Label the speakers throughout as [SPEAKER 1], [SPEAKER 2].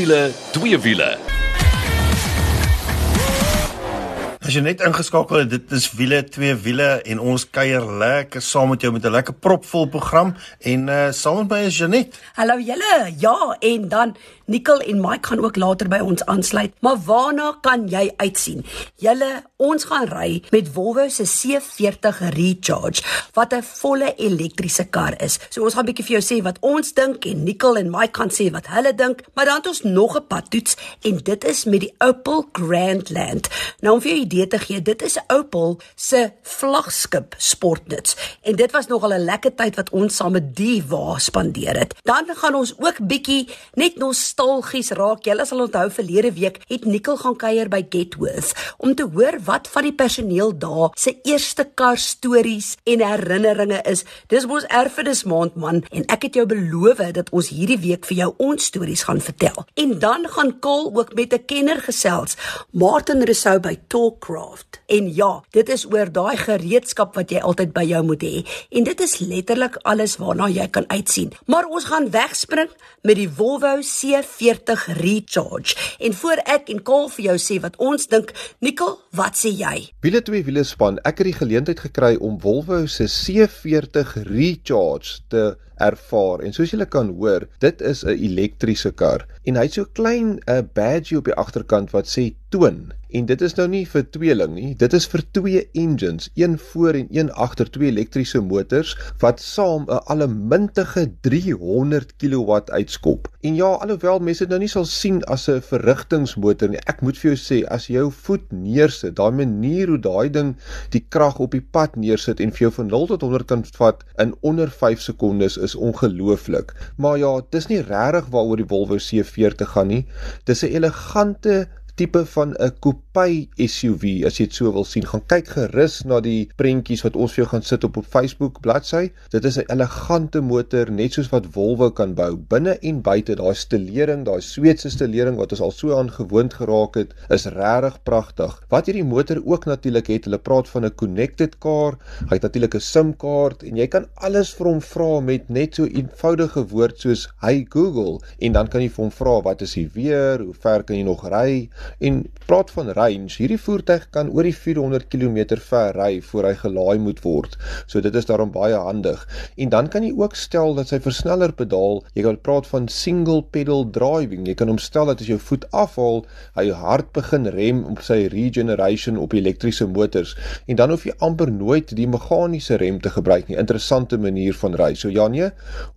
[SPEAKER 1] wiele, twee wiele.
[SPEAKER 2] As jy net ingeskakel het, dit is wiele, twee wiele en ons kuier lekker saam met jou met 'n lekker propvol program en uh saam met my is Janet.
[SPEAKER 3] Hallo julle. Ja, en dan Nicole en Mike gaan ook later by ons aansluit. Maar waarna kan jy uitsien? Julle, ons gaan ry met Volvo se C40 Recharge wat 'n volle elektriese kar is. So ons gaan 'n bietjie vir jou sê wat ons dink en Nicole en Mike gaan sê wat hulle dink, maar dan het ons nog 'n pad toets en dit is met die Opel Grandland. Nou om vir jou idee te gee, dit is Opel se vlaggenskap sportnuts en dit was nogal 'n lekker tyd wat ons saam met die wa spandeer het. Dan gaan ons ook bietjie net nostalgies raak. Julle sal onthou verlede week het Nicole gaan kuier by Getworth om te hoor wat van die personeel daar se eerste kar stories en herinneringe is. Dis ons erfenis maand man en ek het jou beloof dat ons hierdie week vir jou ons stories gaan vertel. En dan gaan Kol ook met 'n kenner gesels, Martin Rousseau by Talkcraft. En ja, dit is oor daai gereedskap wat jy altyd by jou moet hê. En dit is letterlik alles waarna jy kan uitsien. Maar ons gaan wegspring met die Volvo C40 Recharge. En voor ek en Kol vir jou sê wat ons dink, Nicole, wat sê jy?
[SPEAKER 4] Wiele twee wiele span. Ek het die geleentheid gekry om Volvo se C40 Recharge te ervaar. En soos julle kan hoor, dit is 'n elektriese kar en hy't so klein 'n badge op die agterkant wat sê toon. En dit is nou nie vir tweeling nie, dit is vir twee engines, een voor en een agter, twee elektriese motors wat saam 'n allemintige 300 kW uitskop. En ja, alhoewel mense dit nou nie sal sien as 'n verrigtingsmotor nie, ek moet vir jou sê as jy jou voet neersit, daai manier hoe daai ding die krag op die pad neersit en vir jou van 0 tot 100 kan vat in onder 5 sekondes is ongelooflik. Maar ja, dis nie regtig waaroor die Volvo C40 gaan nie. Dis 'n elegante tipe van 'n coupe SUV as jy dit so wil sien. Gaan kyk gerus na die prentjies wat ons vir jou gaan sit op op Facebook bladsy. Dit is 'n elegante motor net soos wat Volvo kan bou. Binne en buite, daai stelering, daai Sweedse stelering wat ons al so aan gewoond geraak het, is regtig pragtig. Wat hierdie motor ook natuurlik het, hulle praat van 'n connected car. Hy het natuurlik 'n SIM-kaart en jy kan alles vir hom vra met net so eenvoudige woord soos "Hey Google" en dan kan jy vir hom vra wat is die weer, hoe ver kan jy nog ry? En praat van range, hierdie voertuig kan oor die 400 km ver ry voor hy gelaai moet word. So dit is daarom baie handig. En dan kan jy ook stel dat sy versneller pedaal, jy kan praat van single pedal driving. Jy kan hom stel dat as jou voet afhaal, hy hard begin rem op sy regeneration op elektriese motors en dan hoef jy amper nooit die meganiese rem te gebruik nie. Interessante manier van ry. So ja nee,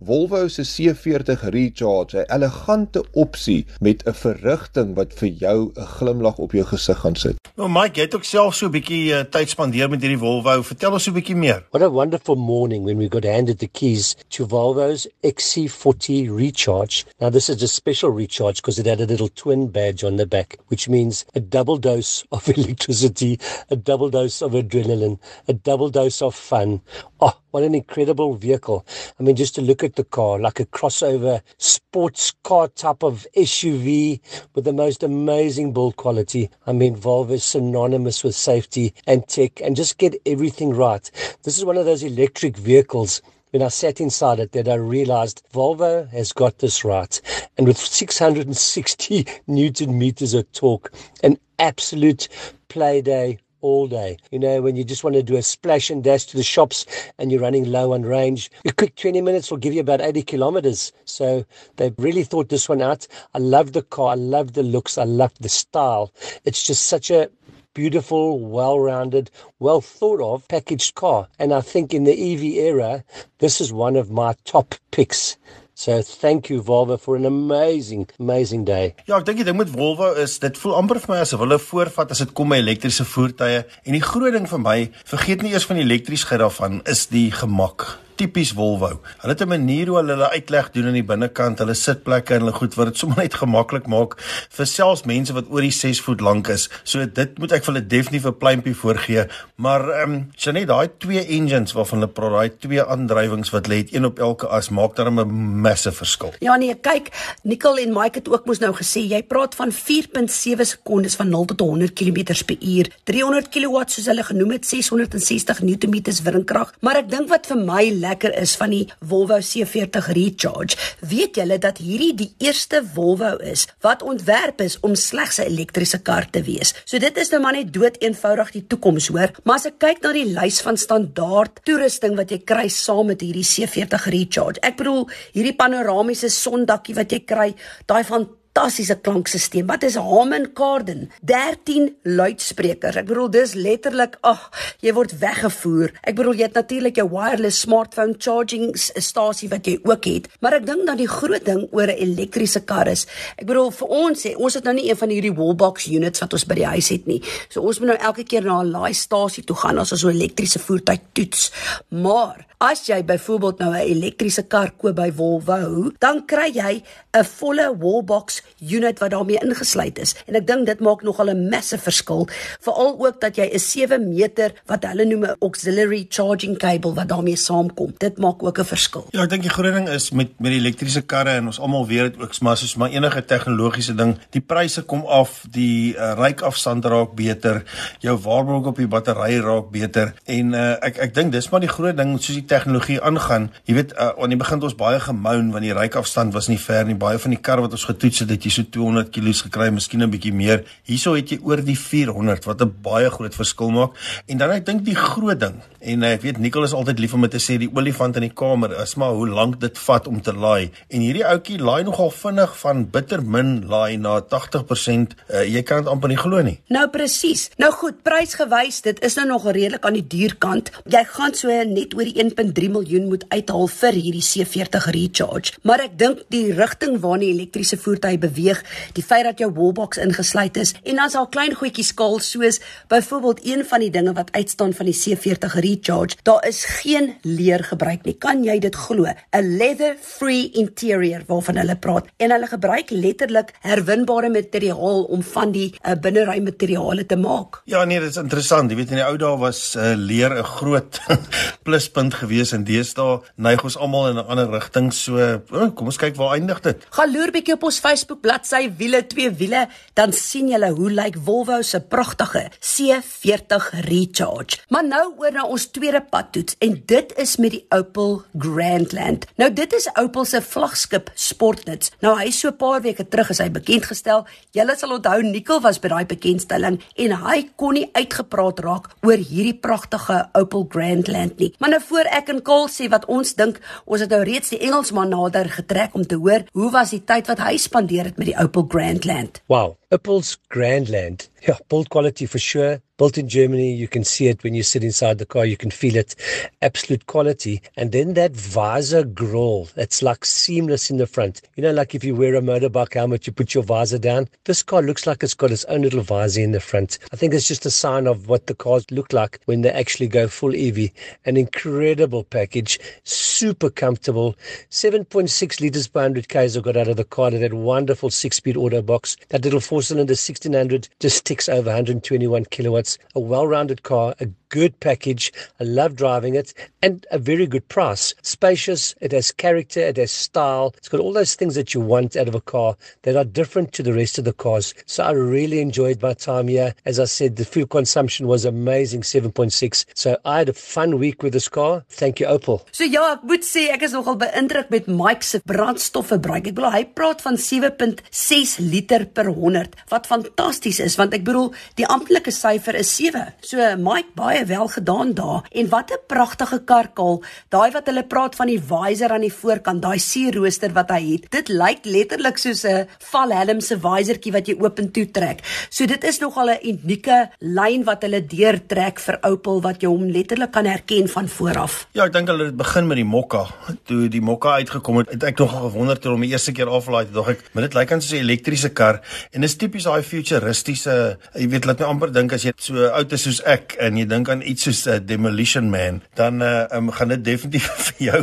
[SPEAKER 4] Volvo se C40 Recharge, 'n elegante opsie met 'n verrigting wat vir jou 'n glimlag op jou gesig gaan sit.
[SPEAKER 2] Nou Mike, jy het ook self so 'n bietjie uh, tyd spandeer met hierdie Volvo. Vertel ons so 'n bietjie meer.
[SPEAKER 5] What a wonderful morning when we got handed the keys to Volvo's XC40 Recharge. Now, this is a special recharge because it had a little twin badge on the back, which means a double dose of electricity, a double dose of adrenaline, a double dose of fun. Oh, what an incredible vehicle. I mean, just to look at the car, like a crossover sports car type of SUV with the most amazing build quality. I mean, Volvo is synonymous with safety and tech and just get everything right. This is one of those electric vehicles when I sat inside it that I realized Volvo has got this right. And with 660 newton meters of torque, an absolute play day all day. You know, when you just want to do a splash and dash to the shops and you're running low on range, a quick 20 minutes will give you about 80 kilometers. So they've really thought this one out. I love the car. I love the looks. I love the style. It's just such a beautiful, well rounded, well thought of packaged car. And I think in the EV era, this is one of my top picks. So thank you Volvo for an amazing amazing day.
[SPEAKER 2] Ja, ek dink die ding met Volvo is dit voel amper vir my asof hulle voorvat as dit kom by elektriese voertuie en die groot ding vir my, vergeet nie eers van die elektriesheid daarvan, is die gemak tipies Volvo. Hulle het 'n manier hoe hulle hulle uitleg doen aan die binnekant, hulle sitplekke en hulle goed wat dit sommer net gemaklik maak vir selfs mense wat oor die 6 voet lank is. So dit moet ek vir hulle definitief 'n pluimpie voorgee. Maar ehm um, sy net daai twee engines waarvan hulle praat, daai twee aandrywings wat lê een op elke as maak dan 'n massive verskil.
[SPEAKER 3] Ja nee, kyk, Nicole en Mike het ook mos nou gesê jy praat van 4.7 sekondes van 0 tot 100 km/h, 300 kW soos hulle genoem het, 660 Nm wringkrag. Maar ek dink wat vir my lekker is van die Volvo C40 Recharge, weet julle dat hierdie die eerste Volvo is wat ontwerp is om slegs 'n elektriese kar te wees. So dit is nou maar net dood eenvoudig die toekoms, hoor. Maar as ek kyk na die lys van standaard toerusting wat jy kry saam met hierdie C40 Recharge. Ek bedoel, hierdie panoramiese sondakkie wat jy kry, daai van fantastiese klankstelsel. Wat is Harman Kardon? 13 luidsprekers. Ek bedoel dis letterlik, ag, oh, jy word weggevoer. Ek bedoel jy het natuurlik jou wireless smartphone charging stasie wat jy ook het, maar ek dink dat die groot ding oor 'n elektriese kar is. Ek bedoel vir ons sê ons het nou nie een van hierdie wallbox units wat ons by die huis het nie. So ons moet nou elke keer na 'n laaistasie toe gaan as ons so 'n elektriese voertuig toets. Maar As jy byvoorbeeld nou 'n elektriese kar koop by Volvo, dan kry jy 'n volle wallbox unit wat daarmee ingesluit is. En ek dink dit maak nogal 'n massive verskil, veral ook dat jy 'n 7 meter wat hulle noem 'n auxiliary charging cable wat daarmee saamkom. Dit maak ook 'n verskil.
[SPEAKER 2] Ja, ek dink die groot ding is met met die elektriese karre en ons almal weet dit ook, maar soos maar enige tegnologiese ding, die pryse kom af, die uh, ryikafstand raak beter, jou waarborg op die battery raak beter en uh, ek ek dink dis maar die groot ding soos die tegnologie aangaan. Jy weet, uh, aan die begin het ons baie gemoun want die ryikafstand was nie ver nie. Baie van die karre wat ons getoets het, het jy so 200 kg gekry, miskien 'n bietjie meer. Hierso het jy oor die 400 wat 'n baie groot verskil maak. En dan ek dink die groot ding en uh, ek weet Nicole is altyd lief om te sê die olifant in die kamer is maar hoe lank dit vat om te laai. En hierdie ouetjie laai nogal vinnig van bitter min laai na 80%. Uh, jy kan dit amper nie glo nie.
[SPEAKER 3] Nou presies. Nou goed, prysgewys, dit is nou nog redelik aan die duur kant. Jy gaan so net oor die 1.3 miljoen moet uithaal vir hierdie C40 recharge. Maar ek dink die rigting waarna die elektriese voertuie beweeg, die feit dat jou wallbox ingesluit is en dan's al klein goedjies skaal soos byvoorbeeld een van die dinge wat uitstaan van die C40 recharge, daar is geen leer gebruik nie. Kan jy dit glo? 'n Leather free interior waarvan hulle praat en hulle gebruik letterlik herwinbare materiaal om van die uh, binnery materiale te maak.
[SPEAKER 2] Ja nee, dit is interessant. Jy weet in die ou dae was uh, leer 'n groot pluspunt geweest wees en deesdae neig ons almal in 'n ander rigting. So, oh, kom ons kyk waar eindig dit.
[SPEAKER 3] Gaan loer bietjie op ons Facebook bladsy wiele twee wiele, dan sien julle hoe lyk Volvo se pragtige C40 Recharge. Maar nou oor na ons tweede padtoets en dit is met die Opel Grandland. Nou dit is Opel se vlaggenskap sportnuts. Nou hy so 'n paar weke terug is hy bekend gestel. Julle sal onthou Nicole was by daai bekendstelling en hy kon nie uitgepraat raak oor hierdie pragtige Opel Grandland nie. Maar nou voor ek en Kol sê wat ons dink, ons het nou reeds die Engelsman nader getrek om te hoor hoe was die tyd wat hy spandeer het met die Opel Grandland.
[SPEAKER 5] Wow, Opel's Grandland. Yeah, build quality for sure. Built in Germany, you can see it when you sit inside the car, you can feel it. Absolute quality. And then that visor grille, that's like seamless in the front. You know, like if you wear a motorbike helmet, you put your visor down. This car looks like it's got its own little visor in the front. I think it's just a sign of what the cars look like when they actually go full EV. An incredible package, super comfortable. 7.6 litres per 100 Ks I got out of the car, that wonderful six speed auto box. That little four cylinder 1600 just ticks over 121 kilowatts. A well rounded car, a good package. I love driving it and a very good price. Spacious, it has character, it has style. It's got all those things that you want out of a car that are different to the rest of the cars. So I really enjoyed my time here. As I said, the fuel consumption was amazing 7.6. So I had a fun week with this car. Thank you Opel.
[SPEAKER 3] So ja, ek moet sê ek is nogal beïndruk met Mike se brandstofverbruik. Ek bedoel hy praat van 7.6 liter per 100 wat fantasties is want ek bedoel die amptelike syfer is 7. So Mike baie wel gedaan daar. En wat 'n pragtige karkal. Daai wat hulle praat van die visor aan die voorkant, daai sierrooster wat hy het. Dit lyk letterlik soos 'n valhelm se visortjie wat jy oop en toe trek. So dit is nogal 'n unieke lyn wat hulle deurtrek vir Opel wat jy hom letterlik kan herken van vooraf.
[SPEAKER 2] Ja, ek dink hulle het begin met die Mokka. Toe die Mokka uitgekom het, het ek nog gewonder toe om die eerste keer aflaai, dog ek, maar dit lyk aan soos 'n elektriese kar en is tipies daai futuristiese, jy weet, laat my amper dink as jy so oud is soos ek en jy dink aan iets soos uh, Demolition Man, dan uh, um, gaan dit definitief vir jou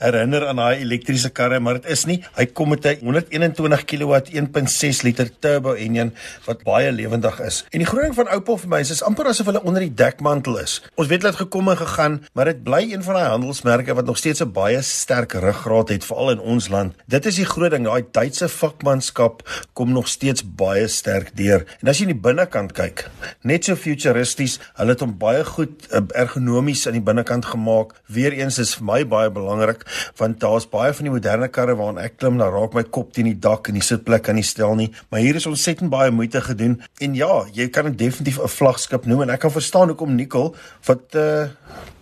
[SPEAKER 2] herinner aan daai elektriese karre, maar dit is nie. Hy kom met 'n 121 kW 1.6 liter turbo enjin wat baie lewendig is. En die groening van Opel vir my is, is amper asof hulle onder die dekmantel is. Ons weet dit gekom en gegaan, maar dit bly een van daai handelsmerke wat nog steeds 'n baie sterk ruggraat het veral in ons land. Dit is die groot ding, daai Duitse vakmanskap kom nog steeds baie baie sterk deur. En as jy in die binnekant kyk, net so futuristies, hulle het hom baie goed uh, ergonomies aan die binnekant gemaak. Weereens is vir my baie belangrik want daar's baie van die moderne karre waarna ek klim, dan raak my kop teen die dak en die sitplek kan nie stel nie, maar hier is ontsettend baie moeite gedoen. En ja, jy kan dit definitief 'n vlaggenskap noem en ek kan verstaan hoekom Nicole wat uh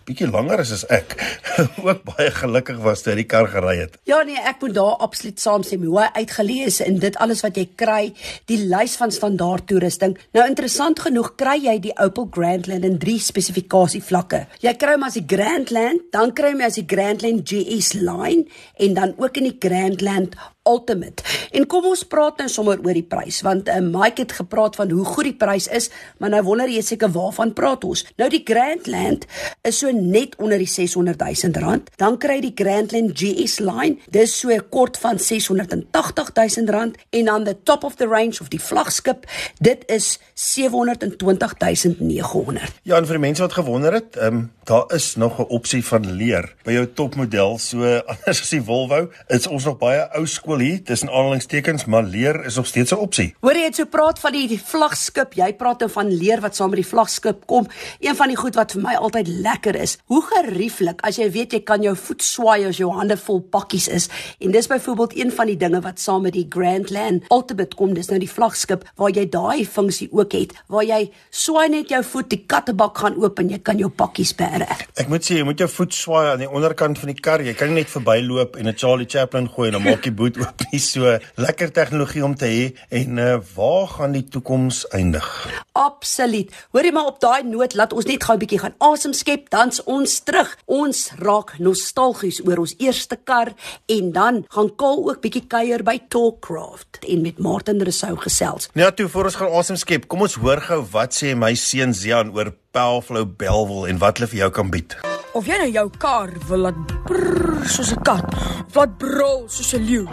[SPEAKER 2] bietjie langer is as ek ook baie gelukkig was toe hy die kar gery het.
[SPEAKER 3] Ja nee, ek moet daar absoluut saamstem. Hoe hy uitgelees en dit alles wat jy kry, die lys van standaard toerusting. Nou interessant genoeg kry jy die Opel Grandland in drie spesifikasie vlakke. Jy kry hom as die Grandland, dan kry jy hom as die Grandland GS Line en dan ook in die Grandland Ultimate. En kom ons praat nou sommer oor die prys want uh, Mike het gepraat van hoe goed die prys is, maar nou wonder jy seker waarvan praat ons. Nou die Grandland is so net onder die 600 000 rand. Dan kry jy die Grandland GS line, dis so kort van 680 000 rand en dan the top of the range of die vlaggenskap, dit is 720 900.
[SPEAKER 2] Ja, en vir die mense wat gewonder het, ehm um, daar is nog 'n opsie van leer by jou topmodel, so anders as die Volvo, is ons nog baie ou skool hier tussen aanhalingstekens, maar leer is nog steeds 'n opsie.
[SPEAKER 3] Hoor jy het so praat van die, die vlaggenskap, jy praat nou van leer wat saam met die vlaggenskap kom. Een van die goed wat vir my altyd lekker is, hoe gerieflik as jy weet jy kan jou voet swaai as jou hande vol pakkies is. En dis byvoorbeeld een van die dinge wat saam met die Grandland Ultimate kom, dis nou die vlaggenskap waar jy daai funksie ook het, waar jy swaai net jou voet, die kattebak gaan oop en jy kan jou pakkies bære.
[SPEAKER 2] Ek moet sê jy moet jou voet swaai aan die onderkant van die kar. Jy kan nie net verbyloop en 'n Charlie Chaplin gooi en dan maak die boot oop nie. So lekker tegnologie om te hê en uh, waar gaan die toekoms eindig?
[SPEAKER 3] Absoluut. Hoorie maar op daai noot laat ons net gou 'n bietjie gaan asem skep, dan's ons terug. Ons raak nostalgies oor ons eerste kar en dan gaan Kaal ook bietjie kuier by Talkcraft en met Martin Rousseau gesels.
[SPEAKER 2] Ja, toe voor ons gaan asem skep, kom ons hoor gou wat sê my seun Zian oor Powerflow Belwel en wat hulle vir jou kan bied.
[SPEAKER 1] Of jy nou jou kar wil laat brrr soos 'n kat of laat brul soos 'n leeu.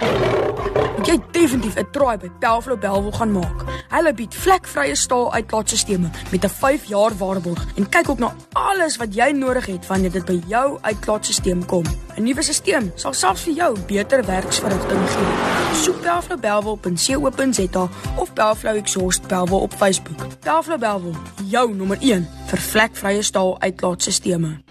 [SPEAKER 1] Moet jy definitief 'n try by Powerflow Belwel gaan maak. Hulle bied vlekvrye staal uitlaatstelsels met 'n 5 jaar waarborg en kyk ook na alles wat jy nodig het wanneer dit by jou uitlaatstelsel kom. 'n Nuwe stelsel sal selfs vir jou beter werksverrigting gee. Soek Powerflow Belwel op co.za of Powerflow Exhaust Belwel op Facebook. Powerflow Belwel, jou nommer 1 vir vlekvrye staal uitlaatstelsels.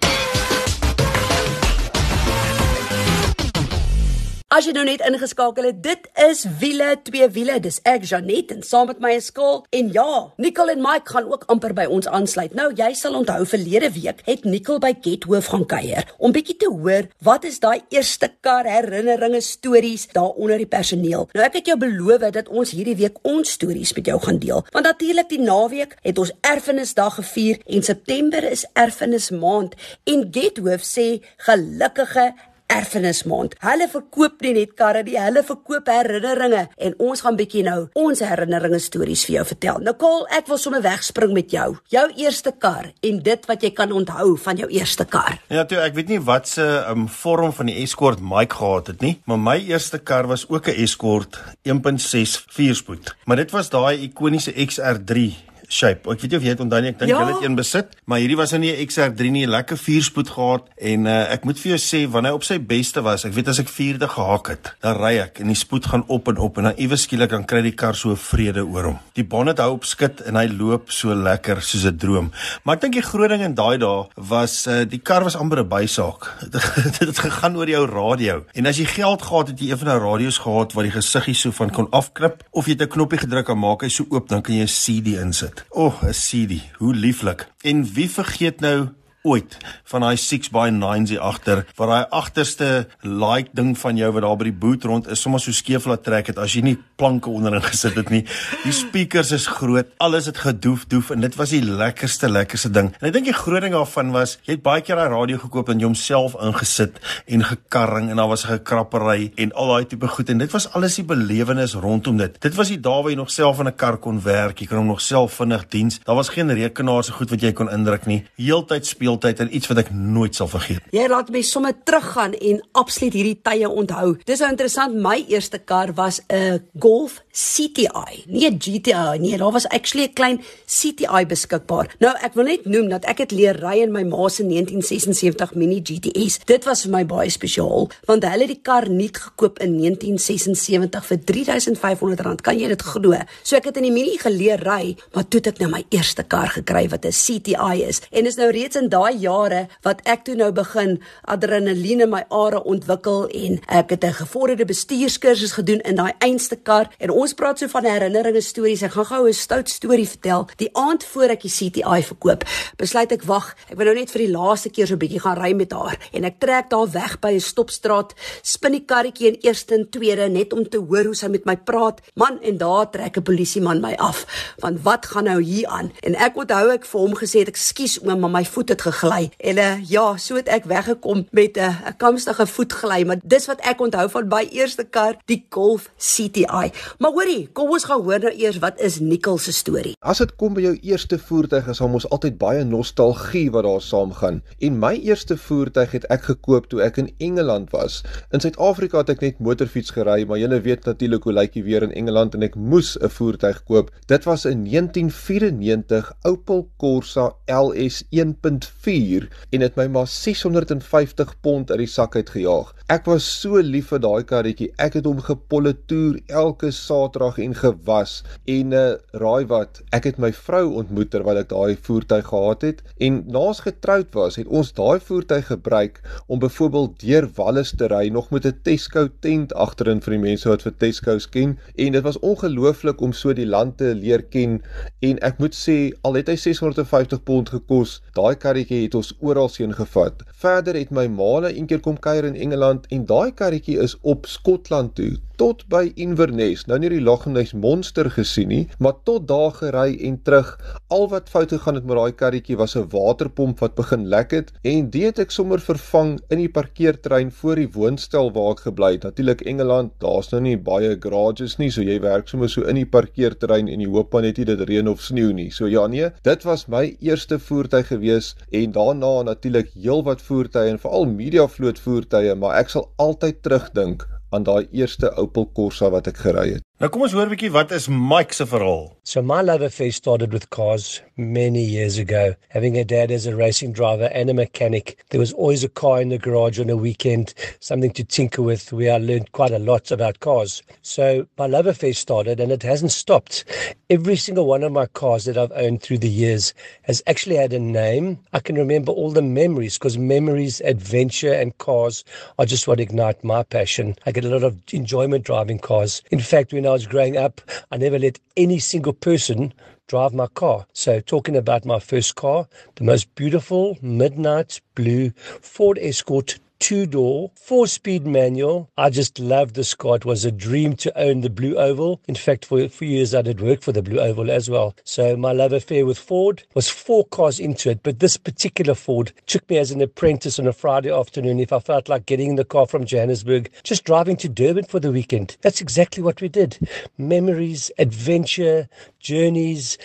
[SPEAKER 3] As jy nou net ingeskakel het, dit is wiele, twee wiele. Dis ek Janet en saam met my is Skaal en ja, Nicole en Mike gaan ook amper by ons aansluit. Nou, jy sal onthou verlede week het Nicole by Gethoof gaan kuier om bietjie te hoor wat is daai eerste kar herinneringe stories daar onder die personeel. Nou ek het jou beloof dat ons hierdie week ons stories met jou gaan deel. Want natuurlik die naweek het ons erfenisdag gevier en September is erfenismaand en Gethoof sê gelukkige erfenismaand. Hulle verkoop nie net karre nie, hulle verkoop herinneringe en ons gaan bietjie nou ons herinneringe stories vir jou vertel. Nicole, ek wil sommer wegspring met jou. Jou eerste kar en dit wat jy kan onthou van jou eerste kar.
[SPEAKER 2] Ja, toe ek weet nie wat se um, vorm van die Escort Mike gehad het nie, maar my eerste kar was ook 'n Escort 1.6 vierspoed. Maar dit was daai ikoniese XR3 shape. Ek weet nie of jy dit onthou nie, ek dink
[SPEAKER 3] Ja.
[SPEAKER 2] jy het een besit, maar hierdie was nou nie 'n XR3 nie, 'n lekker vierspoed gehad en uh, ek moet vir jou sê wanneer hy op sy beste was, ek weet as ek vierde gehak het, dan ry ek en die spoed gaan op en op en dan iewes skielik dan kry die kar so vrede oor hom. Die bonnet hou op skit en hy loop so lekker soos 'n droom. Maar ek dink die groot ding in daai dae was uh, die kar was amper 'n bysaak. Dit het gegaan oor jou radio. En as jy geld gehad het, jy een van daai radio's gehad wat die gesiggie so van kon afknip of jy het 'n knoppie gedruk en maak hy so oop, dan kan jy 'n CD insit. O, oh, 'n CD. Hoe lieflik. En wie vergeet nou ooit van daai 6x9s hier agter waar daai agterste like ding van jou wat daar by die boot rond is sommer so skeef laat trek het as jy nie planke onderin gesit het nie. Die speakers is groot, alles het gedoef doef en dit was die lekkerste lekkerste ding. En ek dink die groot ding daarvan was jy het baie keer daai radio gekoop en jy homself ingesit en gekarring en daar was 'n gekrappery en al daai tipe goed en dit was alles die belewenis rondom dit. Dit was die dae waar jy nog self in 'n kar kon werk, jy kon hom nog self vinnig diens. Daar was geen rekenaar so goed wat jy kon indruk nie. Heeltyd speeltyd en iets wat ek nooit sal vergeet.
[SPEAKER 3] Jy laat my sommer teruggaan en absoluut hierdie tye onthou. Dis nou interessant, my eerste kar was 'n Golf CTI, nie 'n GTI nie. Daar was actually 'n klein CTI beskikbaar. Nou ek wil net noem dat ek het leer ry in my ma se 1976 Mini GTS. Dit was vir my baie spesiaal want hulle het die kar nuut gekoop in 1976 vir R3500. Kan jy dit glo? So ek het in die Mini geleer ry, maar toe het ek nou my eerste kar gekry wat 'n CTI is. En is nou reeds in daai jare wat ek toe nou begin adrenaline in my are ontwikkel en ek het 'n gevorderde bestuurskursus gedoen in daai einste kar en ons praat so van herinneringe stories. Ek gaan gou 'n stout storie vertel. Die aand voor ek die CTI verkoop, besluit ek wag, ek wil nou net vir die laaste keer so 'n bietjie gaan ry met haar en ek trek daar weg by 'n stopstraat, spin die karretjie in eerste en tweede net om te hoor hoe sy met my praat. Man, en daar trek 'n polisieman my af. Want wat gaan nou hier aan? En ek onthou ek vir hom gesê het, "Ekskuus oom, maar my voet het gegly." En uh, ja, so het ek weggekom met 'n uh, kamstige voetgly, maar dis wat ek onthou van my eerste kar, die Golf CTI. Maar hoorie, kom ons gaan hoor nou eers wat is Nicole se storie.
[SPEAKER 4] As dit kom by jou eerste voertuig, is ons altyd baie nostalgie wat daar saamgaan. En my eerste voertuig het ek gekoop toe ek in Engeland was. In Suid-Afrika het ek net motorfiets gery, maar julle weet natuurlik hoe lyk dit weer in Engeland en ek moes 'n voertuig koop. Dit was 'n 1994 Opel Corsa LS 1.4 en dit my maar 650 pond uit die sak uit gejaag. Ek was so lief vir daai karretjie. Ek het hom gepolletoer elke Saterdag en gewas. En uh raai wat, ek het my vrou ontmoet terwyl ek daai voertuig gehad het en naas getroud was, het ons daai voertuig gebruik om byvoorbeeld deur Wallis te ry nog met 'n Tesco tent agterin vir die mense wat vir Tesco's ken en dit was ongelooflik om so die land te leer ken en ek moet sê al het hy 650 pond gekos, daai karretjie het ons oral heen gevat. Verder het my ma een keer kom kuier in Engeland en daai karretjie is op Skotland toe tot by Inverness. Nou nie die Loch Ness monster gesien nie, maar tot daar gery en terug. Al wat fout gegaan het met daai karretjie was 'n waterpomp wat begin lek het en dit het ek sommer vervang in die parkeerterrein voor die woonstel waar ek gebly het. Natuurlik Engeland, daar's nou nie baie garages nie, so jy werk sommer so in die parkeerterrein en jy hoop maar net nie dit reën of sneeu nie. So ja nee, dit was my eerste voertuig gewees en daarna natuurlik heelwat voertuie en veral media vloot voertuie, maar ek sal altyd terugdink aan daai eerste Opel Corsa wat ek gery het.
[SPEAKER 2] Nou kom ons hoor 'n bietjie wat is Mike se verhaal.
[SPEAKER 5] So my love affair started with cars many years ago. Having a dad as a racing driver and a mechanic, there was always a car in the garage on a weekend, something to tinker with. We I learned quite a lot about cars. So my love affair started and it hasn't stopped. Every single one of my cars that I've owned through the years has actually had a name. I can remember all the memories because memories, adventure and cars are just what ignite my passion. I get a lot of enjoyment driving cars. In fact, when I was growing up, I never let any single person drive my car. So, talking about my first car, the most beautiful midnight blue Ford Escort two door, four speed manual. I just loved this car. It was a dream to own the Blue Oval. In fact, for a few years I did work for the Blue Oval as well. So my love affair with Ford was four cars into it, but this particular Ford took me as an apprentice on a Friday afternoon if I felt like getting in the car from Johannesburg, just driving to Durban for the weekend. That's exactly what we did. Memories, adventure, journeys,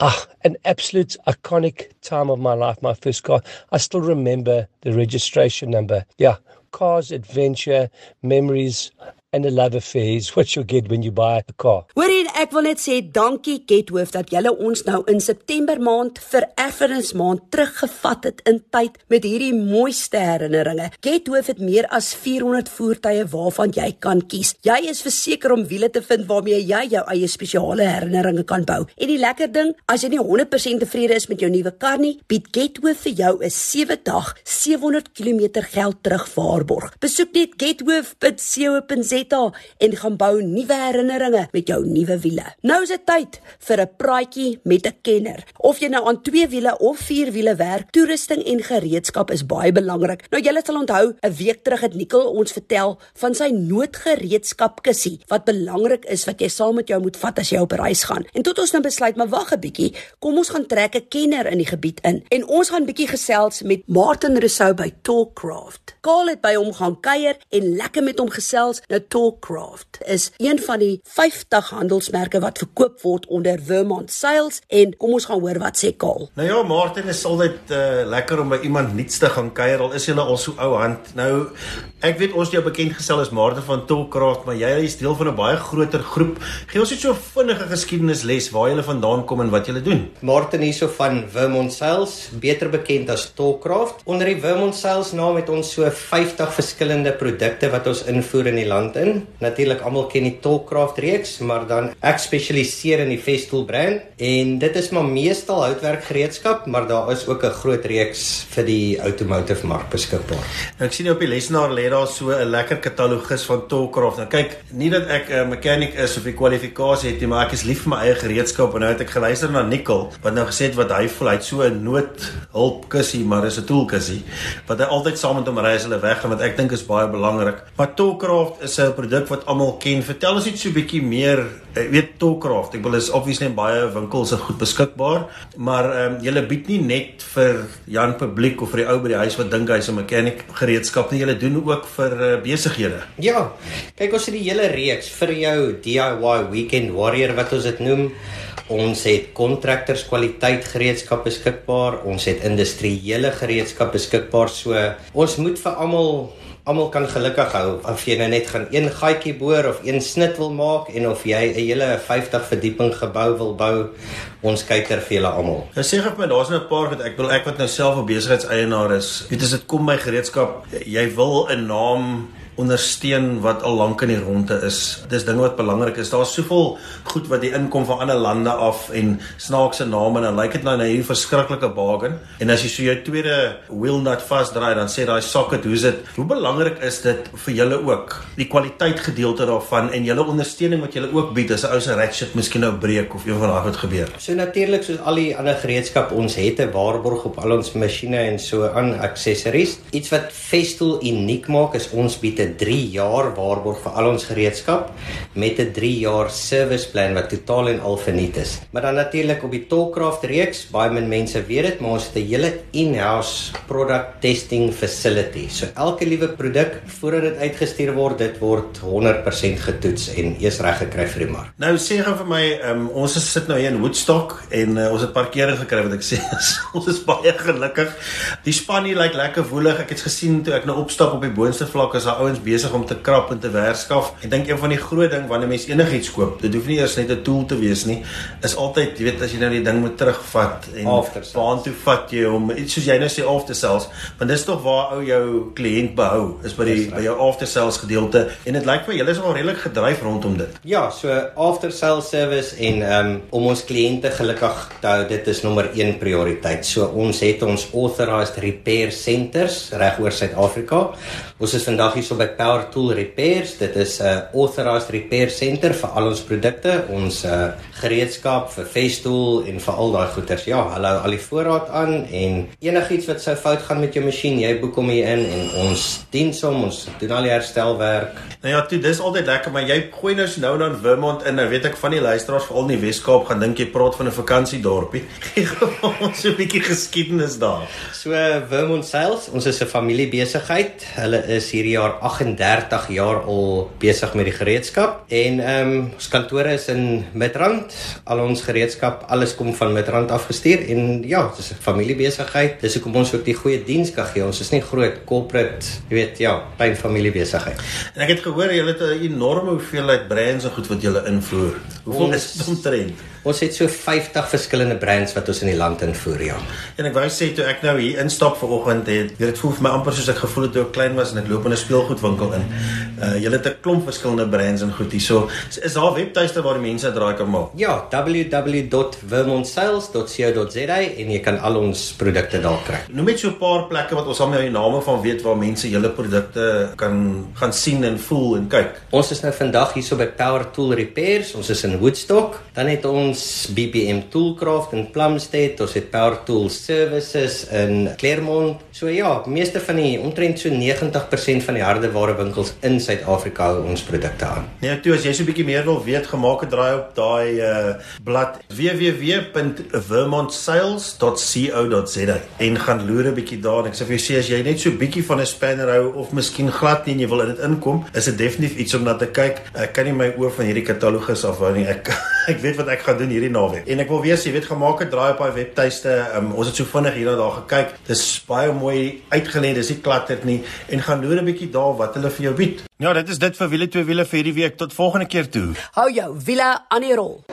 [SPEAKER 5] Ah, an absolute iconic time of my life, my first car. I still remember the registration number. Yeah, cars, adventure, memories, and a love affair is what you get when you buy a car.
[SPEAKER 3] Hoorie, ek wil net sê dankie Gethoof dat julle ons nou in September maand vir Erfenis maand teruggevat het in tyd met hierdie mooiste herinneringe. Gethoof het meer as 400 voertuie waarvan jy kan kies. Jy is verseker om wiele te vind waarmee jy jou eie spesiale herinneringe kan bou. En die lekker ding, as jy nie 100% tevrede is met jou nuwe kar nie, bied Gethoof vir jou 'n 7 dag 700 km geld terugwaarborg. Besoek net gethoof.co.za Zeta en gaan bou nuwe herinneringe met jou nuwe wiele. Nou is dit tyd vir 'n praatjie met 'n kenner. Of jy nou aan twee wiele of vier wiele werk, toerusting en gereedskap is baie belangrik. Nou julle sal onthou, 'n week terug het Nikkel ons vertel van sy noodgereedskap kussie wat belangrik is wat jy saam met jou moet vat as jy op reis gaan. En tot ons nou besluit, maar wag 'n bietjie, kom ons gaan trek 'n kenner in die gebied in en ons gaan bietjie gesels met Martin Rousseau by Talkcraft. Kaal het by hom gaan kuier en lekker met hom gesels. Nou Toolcraft is een van die 50 handelsmerke wat verkoop word onder Vermont Sales en kom ons gaan hoor wat sê Kaal.
[SPEAKER 2] Nou ja, Martin is altyd uh, lekker om by iemand nuuts te gaan kuier al is jy al so ou hand. Nou ek weet ons jou bekend gestel as Martin van Toolcraft, maar jy is deel van 'n baie groter groep. Gee ons net so 'n vinnige geskiedenisles waar jy vandaan kom en wat jy doen.
[SPEAKER 6] Martin hierso van Vermont Sales, beter bekend as Toolcraft. Onder die Vermont Sales naam het ons so 50 verskillende produkte wat ons invoer in die land in. Natuurlik almal ken die Tollcraft reeks, maar dan ek spesialiseer in die Festool brand en dit is maar meestal houtwerkgereedskap, maar daar is ook 'n groot reeks vir die automotive mark beskikbaar.
[SPEAKER 2] Nou ek sien op die lesenaar lê daar so 'n lekker katalogus van Tollcraft. Nou kyk, nie dat ek 'n mechanic is of die kwalifikasie het nie, maar ek is lief vir my eie gereedskap en nou het ek geluister na Nicole wat nou gesê het wat hy voel, hy het so 'n noodhulp kussie, maar dis 'n toolkussie wat hy altyd saam met hom ry as hulle weggaan wat ek dink is baie belangrik. Maar Tollcraft is 'n produk wat almal ken. Vertel ons net so 'n bietjie meer. Ek weet Tollcraft, ek wil is obviously in baie winkels is goed beskikbaar, maar ehm um, julle bied nie net vir Jan publiek of vir die ou by die huis wat dink hy's 'n mechanic gereedskap nie. Julle doen ook vir uh, besighede.
[SPEAKER 6] Ja. Kyk ons het die hele reeks vir jou DIY weekend warrior wat ons dit noem. Ons het kontrakteurs kwaliteit gereedskap beskikbaar. Ons het industriële gereedskap beskikbaar. So ons moet vir almal almal kan gelukkig hou of jy nou net gaan een gaatjie boor of een snit wil maak en of jy 'n hele 50 verdieping gebou wil bou ons kyker vir julle almal.
[SPEAKER 2] Nou sê gou vir my daar's nou 'n paar wat ek wil ek wat nou self 'n besigheidseienaar is. Weet as dit kom my gereedskap, jy wil 'n naam ondersteun wat al lank in die ronde is. Dis dinge wat belangrik is. Daar's soveel goed wat die inkom van ander lande af en snaakse name en dan lyk dit nou na hierdie verskriklike bargain. En as jy so jou tweede wheel nut vasdraai, dan sê daai socket, hoe's dit? Hoe belangrik is dit vir julle ook? Die kwaliteit gedeelte daarvan en julle ondersteuning wat julle ook bied as 'n ou se ratchet miskien nou breek of een van daai goed gebeur.
[SPEAKER 6] So natuurlik soos al die ander gereedskap, ons het 'n waarborg op al ons masjiene en so aan aksessories. Iets wat Festool uniek maak is ons bied 'n 3 jaar waarborg vir al ons gereedskap met 'n 3 jaar service plan wat totaal en al verniet is. Maar dan natuurlik op die Tollcraft reeks, baie min mense weet dit, maar ons het 'n hele in-house product testing facility. So elke liewe produk voordat dit uitgestuur word, dit word 100% getoets en eers reg gekry vir die mark.
[SPEAKER 2] Nou sê gou vir my, um, ons is sit nou hier in Woodstock en uh, ons het parkering gekry wat ek sê ons is baie gelukkig. Die span hier lyk lekker woelig. Ek het gesien toe ek nou opstap op die boonste vlak as daar ouens besig om te krap en te werskaf. Ek dink een van die groot ding wanneer mens enigiets koop, dit hoef nie eers net 'n tool te wees nie, is altyd, jy weet, as jy nou die ding moet terugvat en waar toe vat jy hom? Iets soos jy nou sê after sales, want dis tog waar ou jou kliënt behou, is by die by jou after sales gedeelte en dit lyk vir julle is al redelik gedryf rondom dit.
[SPEAKER 6] Ja, so after sales service en um, om ons kliënte gelukkig te hou, dit is nommer 1 prioriteit. So ons het ons authorized repair centers reg oor Suid-Afrika. Ons is vandag hier so by Power Tool Repairs. Dit is 'n uh, authorized repair center vir al ons produkte, ons uh, gereedskap vir Festool en vir al daai goeders. Ja, hulle hou al die voorraad aan en enigiets wat sou fout gaan met jou masjien, jy boek hom hier in en ons dien hom, ons doen al die herstelwerk.
[SPEAKER 2] Nou ja, toe dis altyd lekker, maar jy gooi nou nou dan Vermont in. Nou weet ek van die luisteraars veral in die Wes-Kaap gaan dink jy praat van 'n vakansiedorpie. ons 'n bietjie geskiedenis daar.
[SPEAKER 6] So Vermont Sales, ons is 'n familiebesigheid. Hulle is hierdie jaar 38 jaar al besig met die gereedskap en ehm um, ons kantore is in Midrand. Al ons gereedskap, alles kom van Midrand afgestuur en ja, dit is 'n familiebesigheid. Dis hoekom ons ook die goeie diens kan gee. Ons is nie groot corporate, jy weet, ja, klein familiebesigheid.
[SPEAKER 2] En ek het gehoor julle het 'n enorme hoeveelheid brands en goed wat julle invoer. Hoeveel is dit omtrent?
[SPEAKER 6] Ons het so 50 verskillende brands wat ons in die land invoer, ja.
[SPEAKER 2] En ek wou sê toe ek nou hier instap vanoggend het, dit voel vir my amper soos ek gevoel het toe ek klein was en ek loop in 'n speelgoedwinkel in. Uh julle het 'n klomp verskillende brands en goed hierso. Is daar webtuiste waar die mense draai kan maak?
[SPEAKER 6] Ja, www.vermontsales.co.za en jy kan al ons produkte daar kry.
[SPEAKER 2] Noem net so 'n paar plekke wat ons al met die name van weet waar mense julle produkte kan gaan sien en voel en kyk.
[SPEAKER 6] Ons is nou vandag hierso by Power Tool Repairs. Ons is in Woodstock. Dan het ons BPM Toolcraft in Plumstead, ons het Power Tools Services in Claremont. So ja, meeste van die omtrent so 90% van die hardeware winkels in Suid-Afrika ons produkte aan.
[SPEAKER 2] Nee, toe as jy so 'n bietjie meer wil weet, gemaak het draai op daai uh blad www.vermontsales.co.za en gaan loer 'n bietjie daar. Ek sê vir jou sê as jy net so 'n bietjie van 'n spanner hou of miskien glad nie en jy wil in dit inkom, is dit definitief iets om na te kyk. Ek kan nie my oë van hierdie katalogus afhou nie. Ek ek weet wat ek gaan doen hierdie naweek. En ek wil weet jy weet gemaak het draai op daai webtuiste. Um, ons het so vinnig hier na daar gekyk. Dis baie mooi uitgelê, dis nie klatter nie en gaan loer 'n bietjie daar wat hulle vir jou bied. Ja, dit is dit vir wiele twee wiele vir hierdie week. Tot volgende keer toe.
[SPEAKER 3] Hou jou wiele aan die rol.